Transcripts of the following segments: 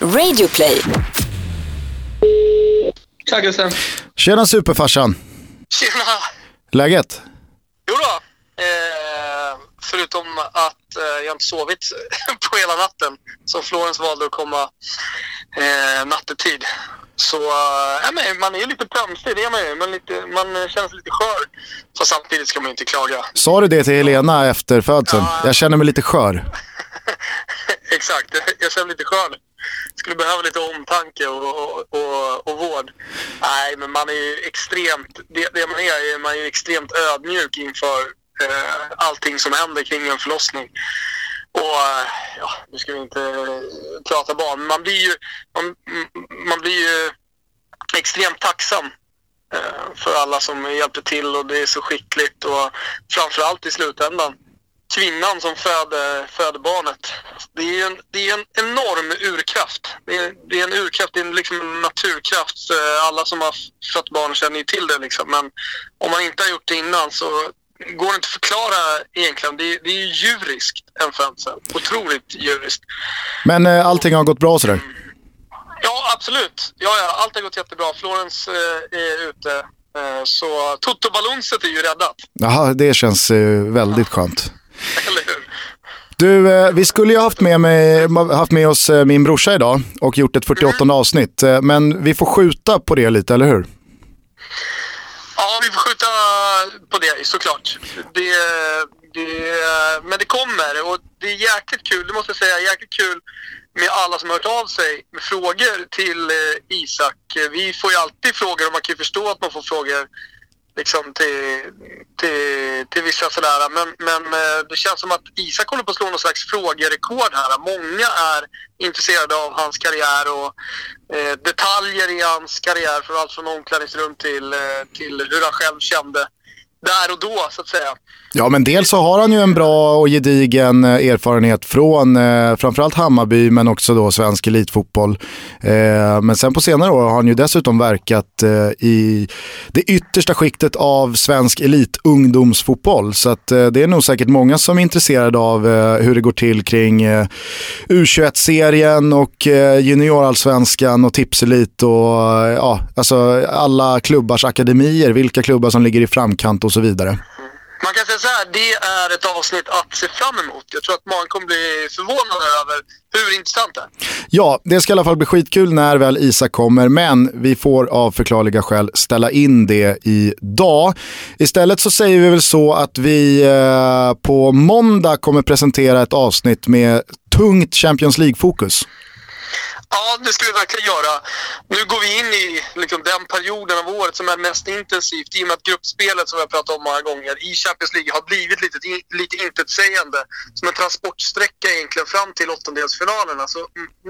Radioplay. Tja Gusten. Tjena superfarsan. Tjena. Läget? Jo då. Eh, förutom att eh, jag inte sovit på hela natten. Så Florens valde att komma eh, nattetid. Så eh, men man är ju lite pömsig, det är man ju. Man, lite, man känner sig lite skör. Fast samtidigt ska man ju inte klaga. Sa du det till Helena efter födseln? Ja. Jag känner mig lite skör. Exakt, jag känner mig lite skör. Skulle behöva lite omtanke och, och, och, och vård. Nej, men man är ju extremt, det, det man är, är man är ju extremt ödmjuk inför eh, allting som händer kring en förlossning. Och eh, ja, nu ska vi inte eh, prata barn, men man blir ju, man, man blir ju extremt tacksam eh, för alla som hjälpte till och det är så skickligt och framförallt i slutändan kvinnan som föder, föder barnet. Det är en, det är en enorm urkraft. Det är, det är en urkraft, det är liksom en naturkraft. Eh, Alla som har fött barn känner ju till det liksom. Men om man inte har gjort det innan så går det inte att förklara egentligen. Det är, det är ju djuriskt en födsel. Otroligt djuriskt. Men eh, allting har gått bra sådär? Ja, absolut. Ja, ja, allt har gått jättebra. Florens eh, är ute. Eh, så Toto Balunset är ju räddat. Jaha, det känns eh, väldigt skönt. Eller hur? Du, eh, vi skulle ju haft med, mig, haft med oss eh, min brorsa idag och gjort ett 48 avsnitt. Eh, men vi får skjuta på det lite, eller hur? Ja, vi får skjuta på det såklart. Det, det, men det kommer och det är jäkligt kul, det måste jag säga, jäkligt kul med alla som har hört av sig med frågor till Isak. Vi får ju alltid frågor och man kan ju förstå att man får frågor liksom till, till, till vissa sådär. Men, men eh, det känns som att Isak håller på att slå någon slags frågerekord här. Många är intresserade av hans karriär och eh, detaljer i hans karriär. Från allt från omklädningsrum till, eh, till hur han själv kände där och då så att säga. Ja, men dels så har han ju en bra och gedigen eh, erfarenhet från eh, framförallt Hammarby men också då svensk elitfotboll. Eh, men sen på senare år har han ju dessutom verkat eh, i det yttersta skiktet av svensk elitungdomsfotboll. Så att, eh, det är nog säkert många som är intresserade av eh, hur det går till kring eh, U21-serien och eh, juniorallsvenskan och tipselit och eh, ja, alltså alla klubbars akademier, vilka klubbar som ligger i framkant och så vidare. Man kan säga så här, det är ett avsnitt att se fram emot. Jag tror att många kommer bli förvånade över hur intressant det är. Ja, det ska i alla fall bli skitkul när väl Isak kommer, men vi får av förklarliga skäl ställa in det idag. Istället så säger vi väl så att vi eh, på måndag kommer presentera ett avsnitt med tungt Champions League-fokus. Ja, det ska vi verkligen göra. Nu går vi in i liksom, den perioden av året som är mest intensivt i och med att gruppspelet som vi har pratat om många gånger i Champions League har blivit lite, lite intetsägande. Som en transportsträcka egentligen fram till åttondelsfinalerna. Så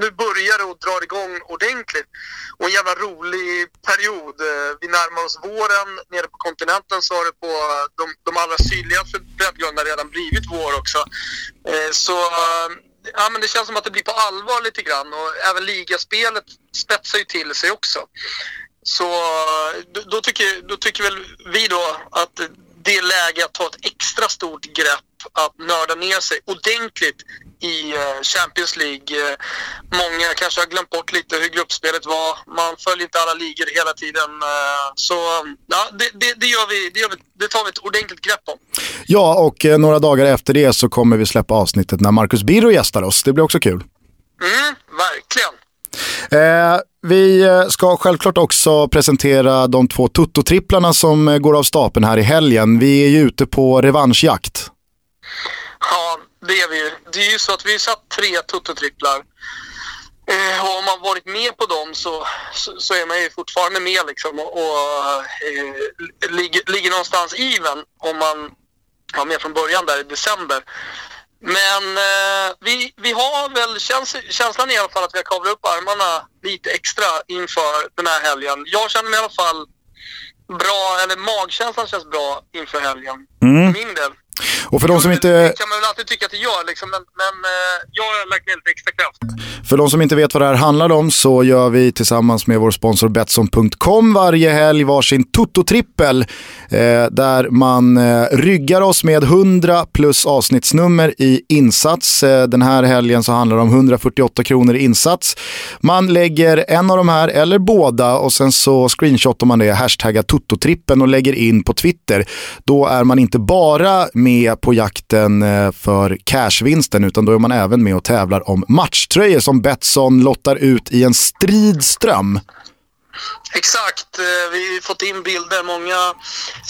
nu börjar det och drar igång ordentligt. Och en jävla rolig period. Eh, vi närmar oss våren. Nere på kontinenten så har det på eh, de, de allra sydligaste breddgraderna redan blivit vår också. Eh, så ja, men det känns som att det blir på allvar lite grann och även ligaspelet spetsar ju till sig också. Så då, då, tycker, då tycker väl vi då att det är läge att ta ett extra stort grepp att nörda ner sig ordentligt i eh, Champions League. Eh, Många kanske har glömt bort lite hur gruppspelet var. Man följer inte alla ligor hela tiden. eh, Så ja, det, det, det, gör vi, det, gör vi, det tar vi ett ordentligt grepp om. Ja, och några dagar efter det så kommer vi släppa avsnittet när Marcus Birro gästar oss. Det blir också kul. Mm, verkligen. Eh, vi eh, ska självklart också presentera de två tuttotripplarna som eh, går av stapeln här i helgen. Vi är ju ute på revanschjakt. Ja, det är vi ju. Det är ju så att vi har satt tre tuttotripplar. Eh, och om man varit med på dem så, så, så är man ju fortfarande med liksom och, och eh, ligger, ligger någonstans even om man var med från början där i december. Men eh, vi, vi har väl käns känslan i alla fall att vi har kavlat upp armarna lite extra inför den här helgen. Jag känner mig i alla fall bra, eller magkänslan känns bra inför helgen. Mm. För min del. Och för de som inte... Det kan man väl alltid tycka att gör, liksom, men, men eh, jag har lagt ner lite extra kraft. För de som inte vet vad det här handlar om så gör vi tillsammans med vår sponsor Betsson.com varje helg varsin Toto-trippel eh, där man eh, ryggar oss med 100 plus avsnittsnummer i insats. Eh, den här helgen så handlar det om 148 kronor i insats. Man lägger en av de här eller båda och sen så screenshotar man det, hashtaggar Toto-trippen och lägger in på Twitter. Då är man inte bara med med på jakten eh, för cashvinsten utan då är man även med och tävlar om matchtröjor som Betsson lottar ut i en stridström. Exakt, eh, vi har fått in bilder, många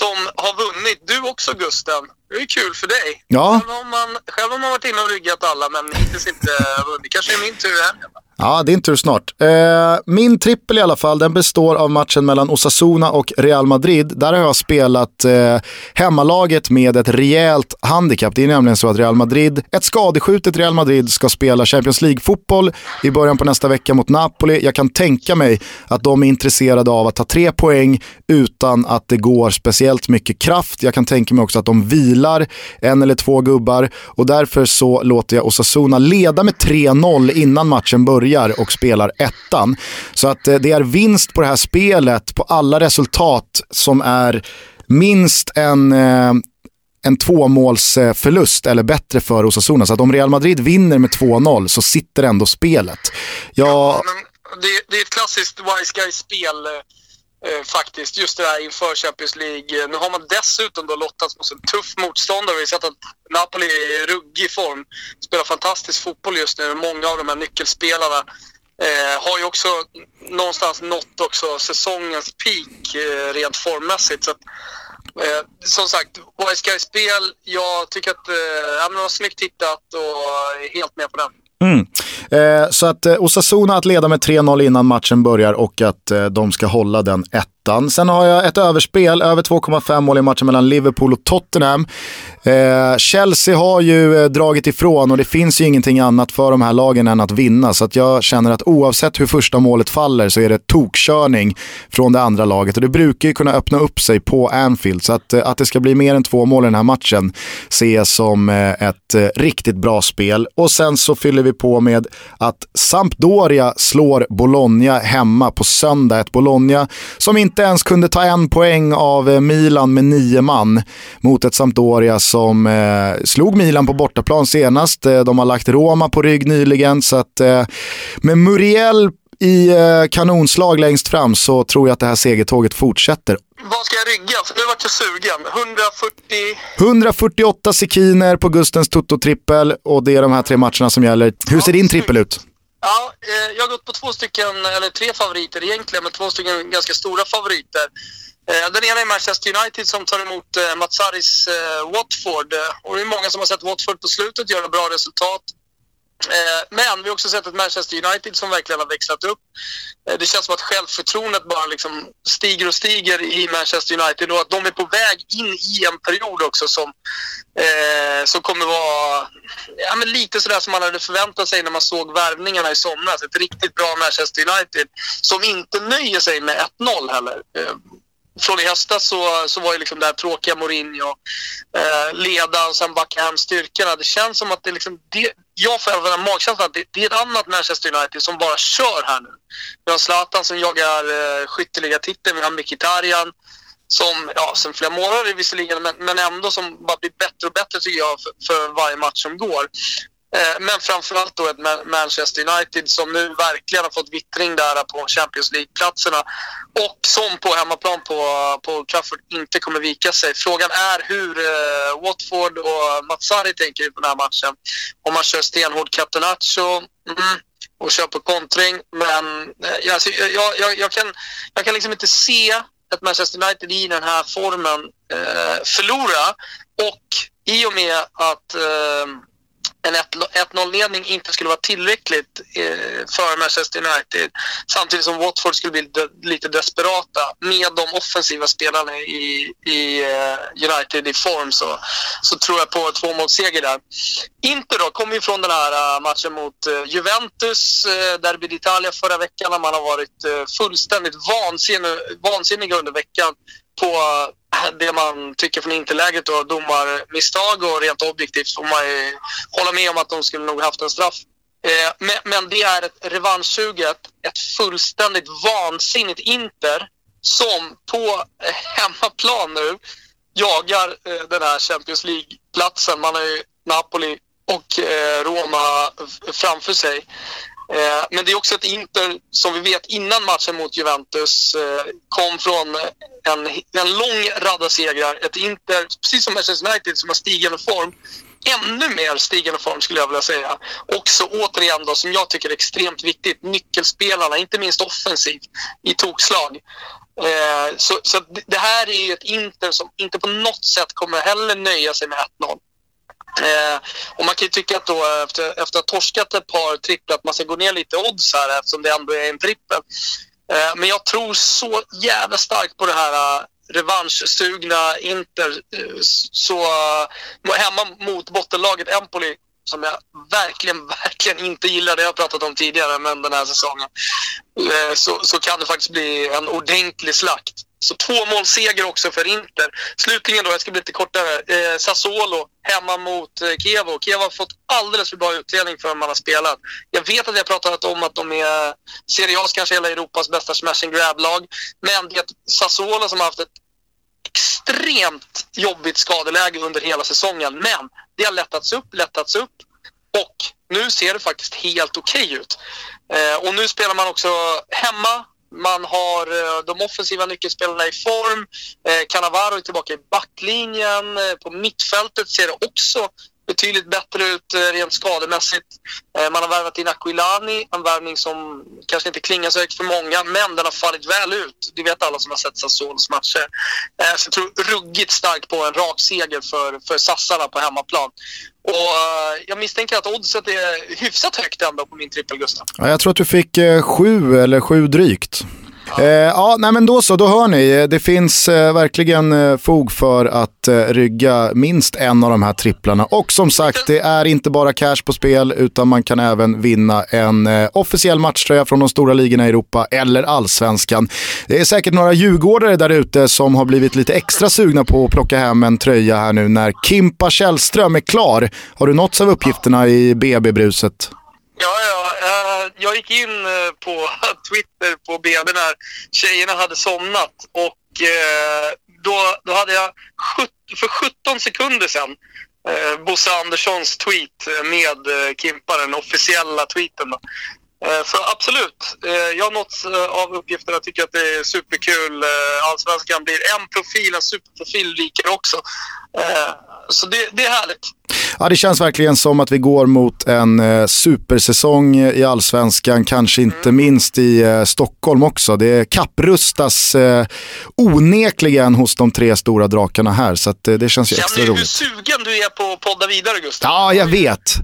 som har vunnit. Du också Gusten, det är kul för dig. Ja. Själv har man, själv har man varit inne och ryggat alla men hittills inte vunnit. Kanske är min tur helgen. Ja, din tur snart. Eh, min trippel i alla fall, den består av matchen mellan Osasuna och Real Madrid. Där har jag spelat eh, hemmalaget med ett rejält handikapp. Det är nämligen så att Real Madrid, ett skadeskjutet Real Madrid ska spela Champions League-fotboll i början på nästa vecka mot Napoli. Jag kan tänka mig att de är intresserade av att ta tre poäng utan att det går speciellt mycket kraft. Jag kan tänka tänker mig också att de vilar en eller två gubbar och därför så låter jag Osasuna leda med 3-0 innan matchen börjar och spelar ettan. Så att eh, det är vinst på det här spelet på alla resultat som är minst en eh, en tvåmålsförlust eller bättre för Osasuna. Så att om Real Madrid vinner med 2-0 så sitter ändå spelet. Jag... Ja, det, det, är ett klassiskt Wise Guy-spel eh, eh, faktiskt, just det där inför Champions League. Nu har man dessutom då lottats mot en tuff motståndare. Vi har sett att Napoli är i ruggig form, spelar fantastisk fotboll just nu. Många av de här nyckelspelarna eh, har ju också någonstans nått också säsongens peak eh, rent formmässigt. Så att, eh, som sagt, Wise spel jag tycker att eh, det var snyggt hittat och är helt med på den. Mm. Eh, så att eh, Osasuna att leda med 3-0 innan matchen börjar och att eh, de ska hålla den ettan. Sen har jag ett överspel, över 2,5 mål i matchen mellan Liverpool och Tottenham. Eh, Chelsea har ju eh, dragit ifrån och det finns ju ingenting annat för de här lagen än att vinna. Så att jag känner att oavsett hur första målet faller så är det tokkörning från det andra laget. Och det brukar ju kunna öppna upp sig på Anfield. Så att, eh, att det ska bli mer än två mål i den här matchen ser jag som eh, ett riktigt bra spel. Och sen så fyller vi på med att Sampdoria slår Bologna hemma på söndag. Ett Bologna som inte ens kunde ta en poäng av eh, Milan med nio man mot ett Sampdoria som eh, slog Milan på bortaplan senast. Eh, de har lagt Roma på rygg nyligen. Så att, eh, med Muriel i eh, kanonslag längst fram så tror jag att det här segertåget fortsätter. Vad ska jag rygga? Nu vart jag sugen. 140... 148 sekiner på Gustens Toto-trippel och det är de här tre matcherna som gäller. Hur ser din trippel ut? Ja, eh, jag har gått på två stycken, eller tre favoriter egentligen, men två stycken ganska stora favoriter. Eh, den ena är Manchester United som tar emot eh, Matsaris eh, Watford. Eh, och det är många som har sett Watford på slutet göra bra resultat. Eh, men vi har också sett ett Manchester United som verkligen har växlat upp. Eh, det känns som att självförtroendet bara liksom stiger och stiger i Manchester United och att de är på väg in i en period också som, eh, som kommer vara ja, men lite sådär som man hade förväntat sig när man såg värvningarna i somras. Ett riktigt bra Manchester United som inte nöjer sig med 1-0 heller eh, från i höstas så, så var ju liksom det här tråkiga Mourinho eh, leda och sen backa hem styrkorna. Det känns som att det liksom, det, jag får även magkänslan att det, det, är ett annat Manchester United som bara kör här nu. Vi har Zlatan som jagar eh, skytteligatiteln, vi har Mkhitaryan som, ja, sen flera månader visserligen, men, men ändå som bara blir bättre och bättre tycker jag för, för varje match som går. Eh, men framförallt då ett Manchester United som nu verkligen har fått vittring där på Champions League-platserna och som på hemmaplan på, på Trafford inte kommer vika sig. Frågan är hur eh, Watford och Matsari tänker på den här matchen. Om man kör stenhård Catenaccio mm, och kör på kontring. Men eh, alltså, jag, jag, jag, kan, jag kan liksom inte se att Manchester United i den här formen eh, förlora. Och i och med att eh, en 1-0-ledning inte skulle vara tillräckligt eh, för Manchester United samtidigt som Watford skulle bli lite desperata med de offensiva spelarna i, i eh, United i form så, så tror jag på tvåmålsseger där. Inter då kom ju från den här eh, matchen mot Juventus, Derby d'Italia förra veckan när man har varit fullständigt vansinnig, vansinniga under veckan på det man tycker från interläget då, domarmisstag och rent objektivt får man ju hålla med om att de skulle nog haft en straff. Eh, men, men, det är ett revanschsuget, ett fullständigt vansinnigt Inter som på eh, hemmaplan nu jagar eh, den här Champions League-platsen. Man har ju Napoli och eh, Roma framför sig. Eh, men det är också ett Inter som vi vet innan matchen mot Juventus eh, kom från en, en lång radda segrar. Ett Inter, precis som Manchester United, som har stigande form. Ännu mer stigande form skulle jag vilja säga. Också återigen då, som jag tycker är extremt viktigt, nyckelspelarna, inte minst offensivt, i tokslag. Eh, så, så det här är ju ett Inter som inte på något sätt kommer heller nöja sig med 1-0. Eh, och man kan ju tycka att då eh, efter, efter att ha torskat ett par tripplar att man ska gå ner lite odds här eftersom det ändå är en trippel. Eh, men jag tror så jävla starkt på det här eh, revanschsugna Inter. Eh, så uh, hemma mot bottenlaget Empoli som jag verkligen, verkligen inte gillar. Det har jag pratat om tidigare, men den här säsongen. Så, så kan det faktiskt bli en ordentlig slakt. Så två målseger också för Inter. Slutligen då, jag ska bli lite kortare. Eh, Sassuolo hemma mot eh, Kevo. Kevo har fått alldeles för bra utdelning för man har spelat. Jag vet att jag pratat om att de är Serie A's kanske hela Europas bästa smash and grab-lag. Men det är Sassuolo som har haft ett extremt jobbigt skadeläge under hela säsongen. Men det har lättats upp, lättats upp och nu ser det faktiskt helt okej okay ut. Eh, och nu spelar man också hemma. Man har eh, de offensiva nyckelspelarna i form. Eh, Cannavaro är tillbaka i backlinjen. Eh, på mittfältet ser det också betydligt bättre ut eh, rent skademässigt. Eh, man har värvat in Aquilani, en värvning som kanske inte klingar så högt för många, men den har fallit väl ut. Det vet alla som har sett Sassuolos matcher. Eh, så jag tror ruggigt starkt på en rak seger för, för sassarna på hemmaplan. Och jag misstänker att oddset är hyfsat högt ändå på min trippel, Gustav. Ja, jag tror att du fick sju eller sju drygt. Eh, ja, nej men då så, då hör ni. Det finns eh, verkligen eh, fog för att eh, rygga minst en av de här tripplarna. Och som sagt, det är inte bara cash på spel utan man kan även vinna en eh, officiell matchtröja från de stora ligorna i Europa eller allsvenskan. Det är säkert några djurgårdare där ute som har blivit lite extra sugna på att plocka hem en tröja här nu när Kimpa Källström är klar. Har du nåtts av uppgifterna i BB-bruset? Ja, ja. Eh, jag gick in eh, på Twitter på BB när tjejerna hade somnat och eh, då, då hade jag för 17 sekunder sedan Bosse Anderssons tweet med Kimpa, den officiella tweeten. Då. Så absolut, jag har nåtts av uppgifterna. och tycker att det är superkul. Allsvenskan blir en profil, en superprofil rikare också. Så det, det är härligt. Ja, det känns verkligen som att vi går mot en eh, supersäsong i allsvenskan, kanske inte mm. minst i eh, Stockholm också. Det kapprustas eh, onekligen hos de tre stora drakarna här, så att, eh, det känns ju Känner extra roligt. Känner du hur sugen du är på att podda vidare, Gustav? Ja, jag vet.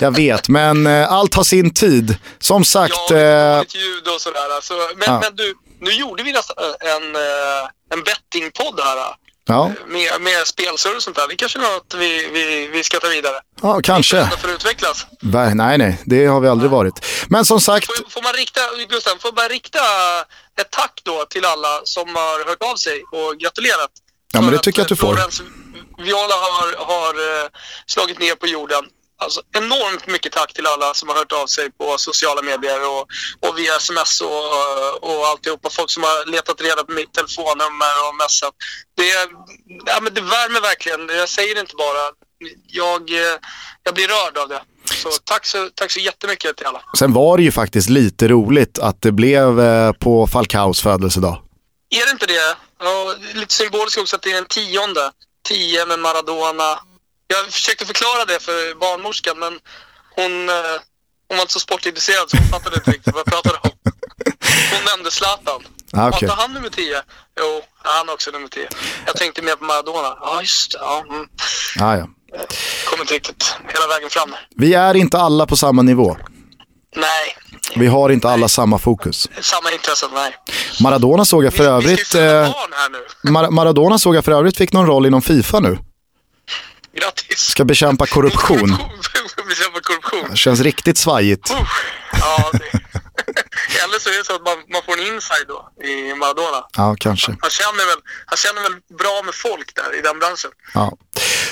Jag vet, men eh, allt har sin tid. Som sagt... Ja, det är ljud och sådär. Alltså, men, ja. men du, nu gjorde vi nästan en, en bettingpodd här. Ja. Med, med spelsurr och sånt där. Det kanske är något vi, vi, vi ska ta vidare. Ja, kanske. För att utvecklas. Nej, nej, det har vi aldrig varit. Men som sagt. Får, får man rikta, Gustav, får man rikta ett tack då till alla som har hört av sig och gratulerat. Ja, men det tycker jag att du får. Florens Viola har, har uh, slagit ner på jorden. Alltså, enormt mycket tack till alla som har hört av sig på sociala medier och, och via sms och, och alltihopa. Folk som har letat reda på mitt telefonnummer och messat. Det, ja, men det värmer verkligen. Jag säger det inte bara. Jag, jag blir rörd av det. Så tack, så tack så jättemycket till alla. Sen var det ju faktiskt lite roligt att det blev eh, på Falcaos födelsedag. Är det inte det? Ja, lite symboliskt också att det är den tionde. Tio med Maradona, jag försökte förklara det för barnmorskan men hon, eh, hon var inte så sportintresserad så hon fattade inte riktigt vad jag pratade om. Hon nämnde Zlatan. Ah, okay. Var han nummer 10? Jo, han är också nummer 10. Jag tänkte mer på Maradona. Ja, just det. Ja, mm. ah, ja. Kom inte riktigt hela vägen fram. Vi är inte alla på samma nivå. Nej. Vi har inte alla samma fokus. Samma intressen, nej. Maradona såg jag för vi, övrigt... Vi eh, Mar Maradona såg jag för övrigt fick någon roll inom Fifa nu. Grattis! Ska bekämpa korruption. bekämpa korruption. Det känns riktigt svajigt. Uh, ja, det... Eller så är det så att man, man får en inside då i Maradona. Ja, kanske. Han känner, väl, han känner väl bra med folk där i den branschen. Ja.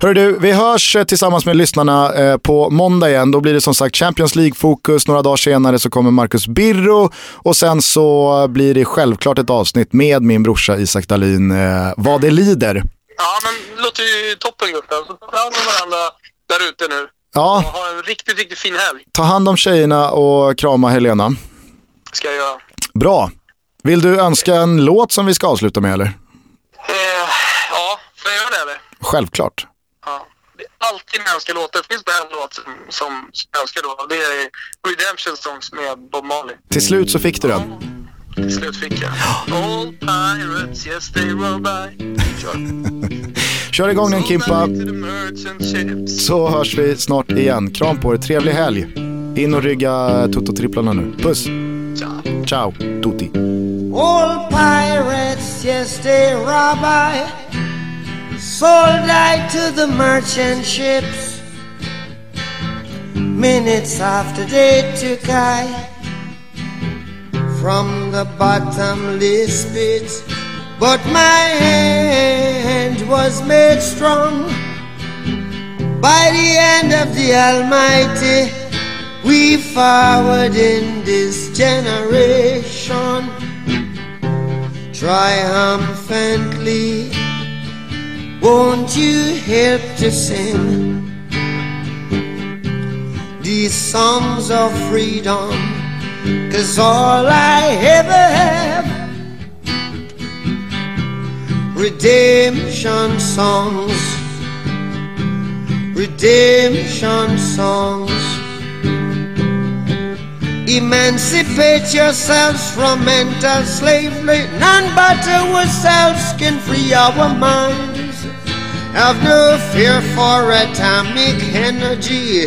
Hörru du, vi hörs eh, tillsammans med lyssnarna eh, på måndag igen. Då blir det som sagt Champions League-fokus. Några dagar senare så kommer Marcus Birro och sen så blir det självklart ett avsnitt med min brorsa Isak Dahlin, eh, vad det lider. Ja, men det låter ju toppen gruppen. Så ta hand om varandra där ute nu. Ja. Och ha en riktigt, riktigt fin helg. Ta hand om tjejerna och krama Helena. Ska jag göra. Bra. Vill du önska en låt som vi ska avsluta med eller? Eh, ja, får jag göra det eller? Självklart. Ja. Det är alltid önskar låtar. Det finns bara en låt som jag önskar då. Det är Redemption Songs med Bob Marley. Till slut så fick du den. Till slut fick jag. All pirates, yes they roll by. Kör. Kör igång den Kimpa. Så hörs vi snart igen. Kram på er, trevlig helg. In och rygga Toto-tripplarna nu. Puss! Ciao. Ciao, tutti. All pirates, yes, they rob I. Sold I to the merchant ships. Minutes after they took I from the bottomless pit. But my hand was made strong by the hand of the Almighty. We forward in this generation triumphantly. Won't you help to sing these songs of freedom? Cause all I ever have redemption songs, redemption songs. Emancipate yourselves from mental slavery. None but ourselves can free our minds. Have no fear for atomic energy,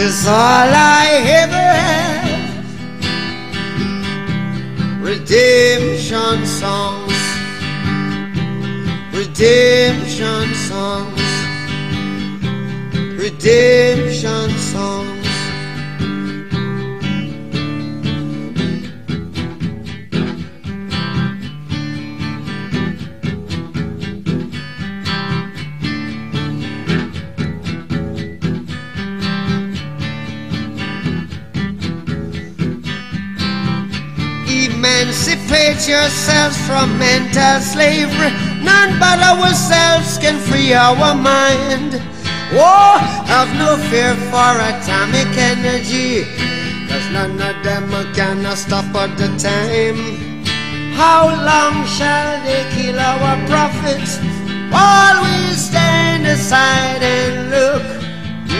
Cause all I ever have redemption songs, redemption songs, redemption Emancipate yourselves from mental slavery. None but ourselves can free our mind. Oh, have no fear for atomic energy. Cause none of them can stop at the time. How long shall they kill our prophets while we stand aside and look?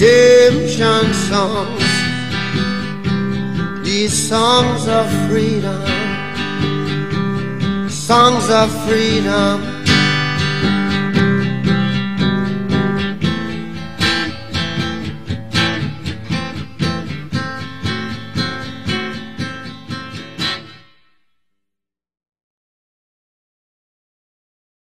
redemption songs. These songs of freedom, songs of freedom.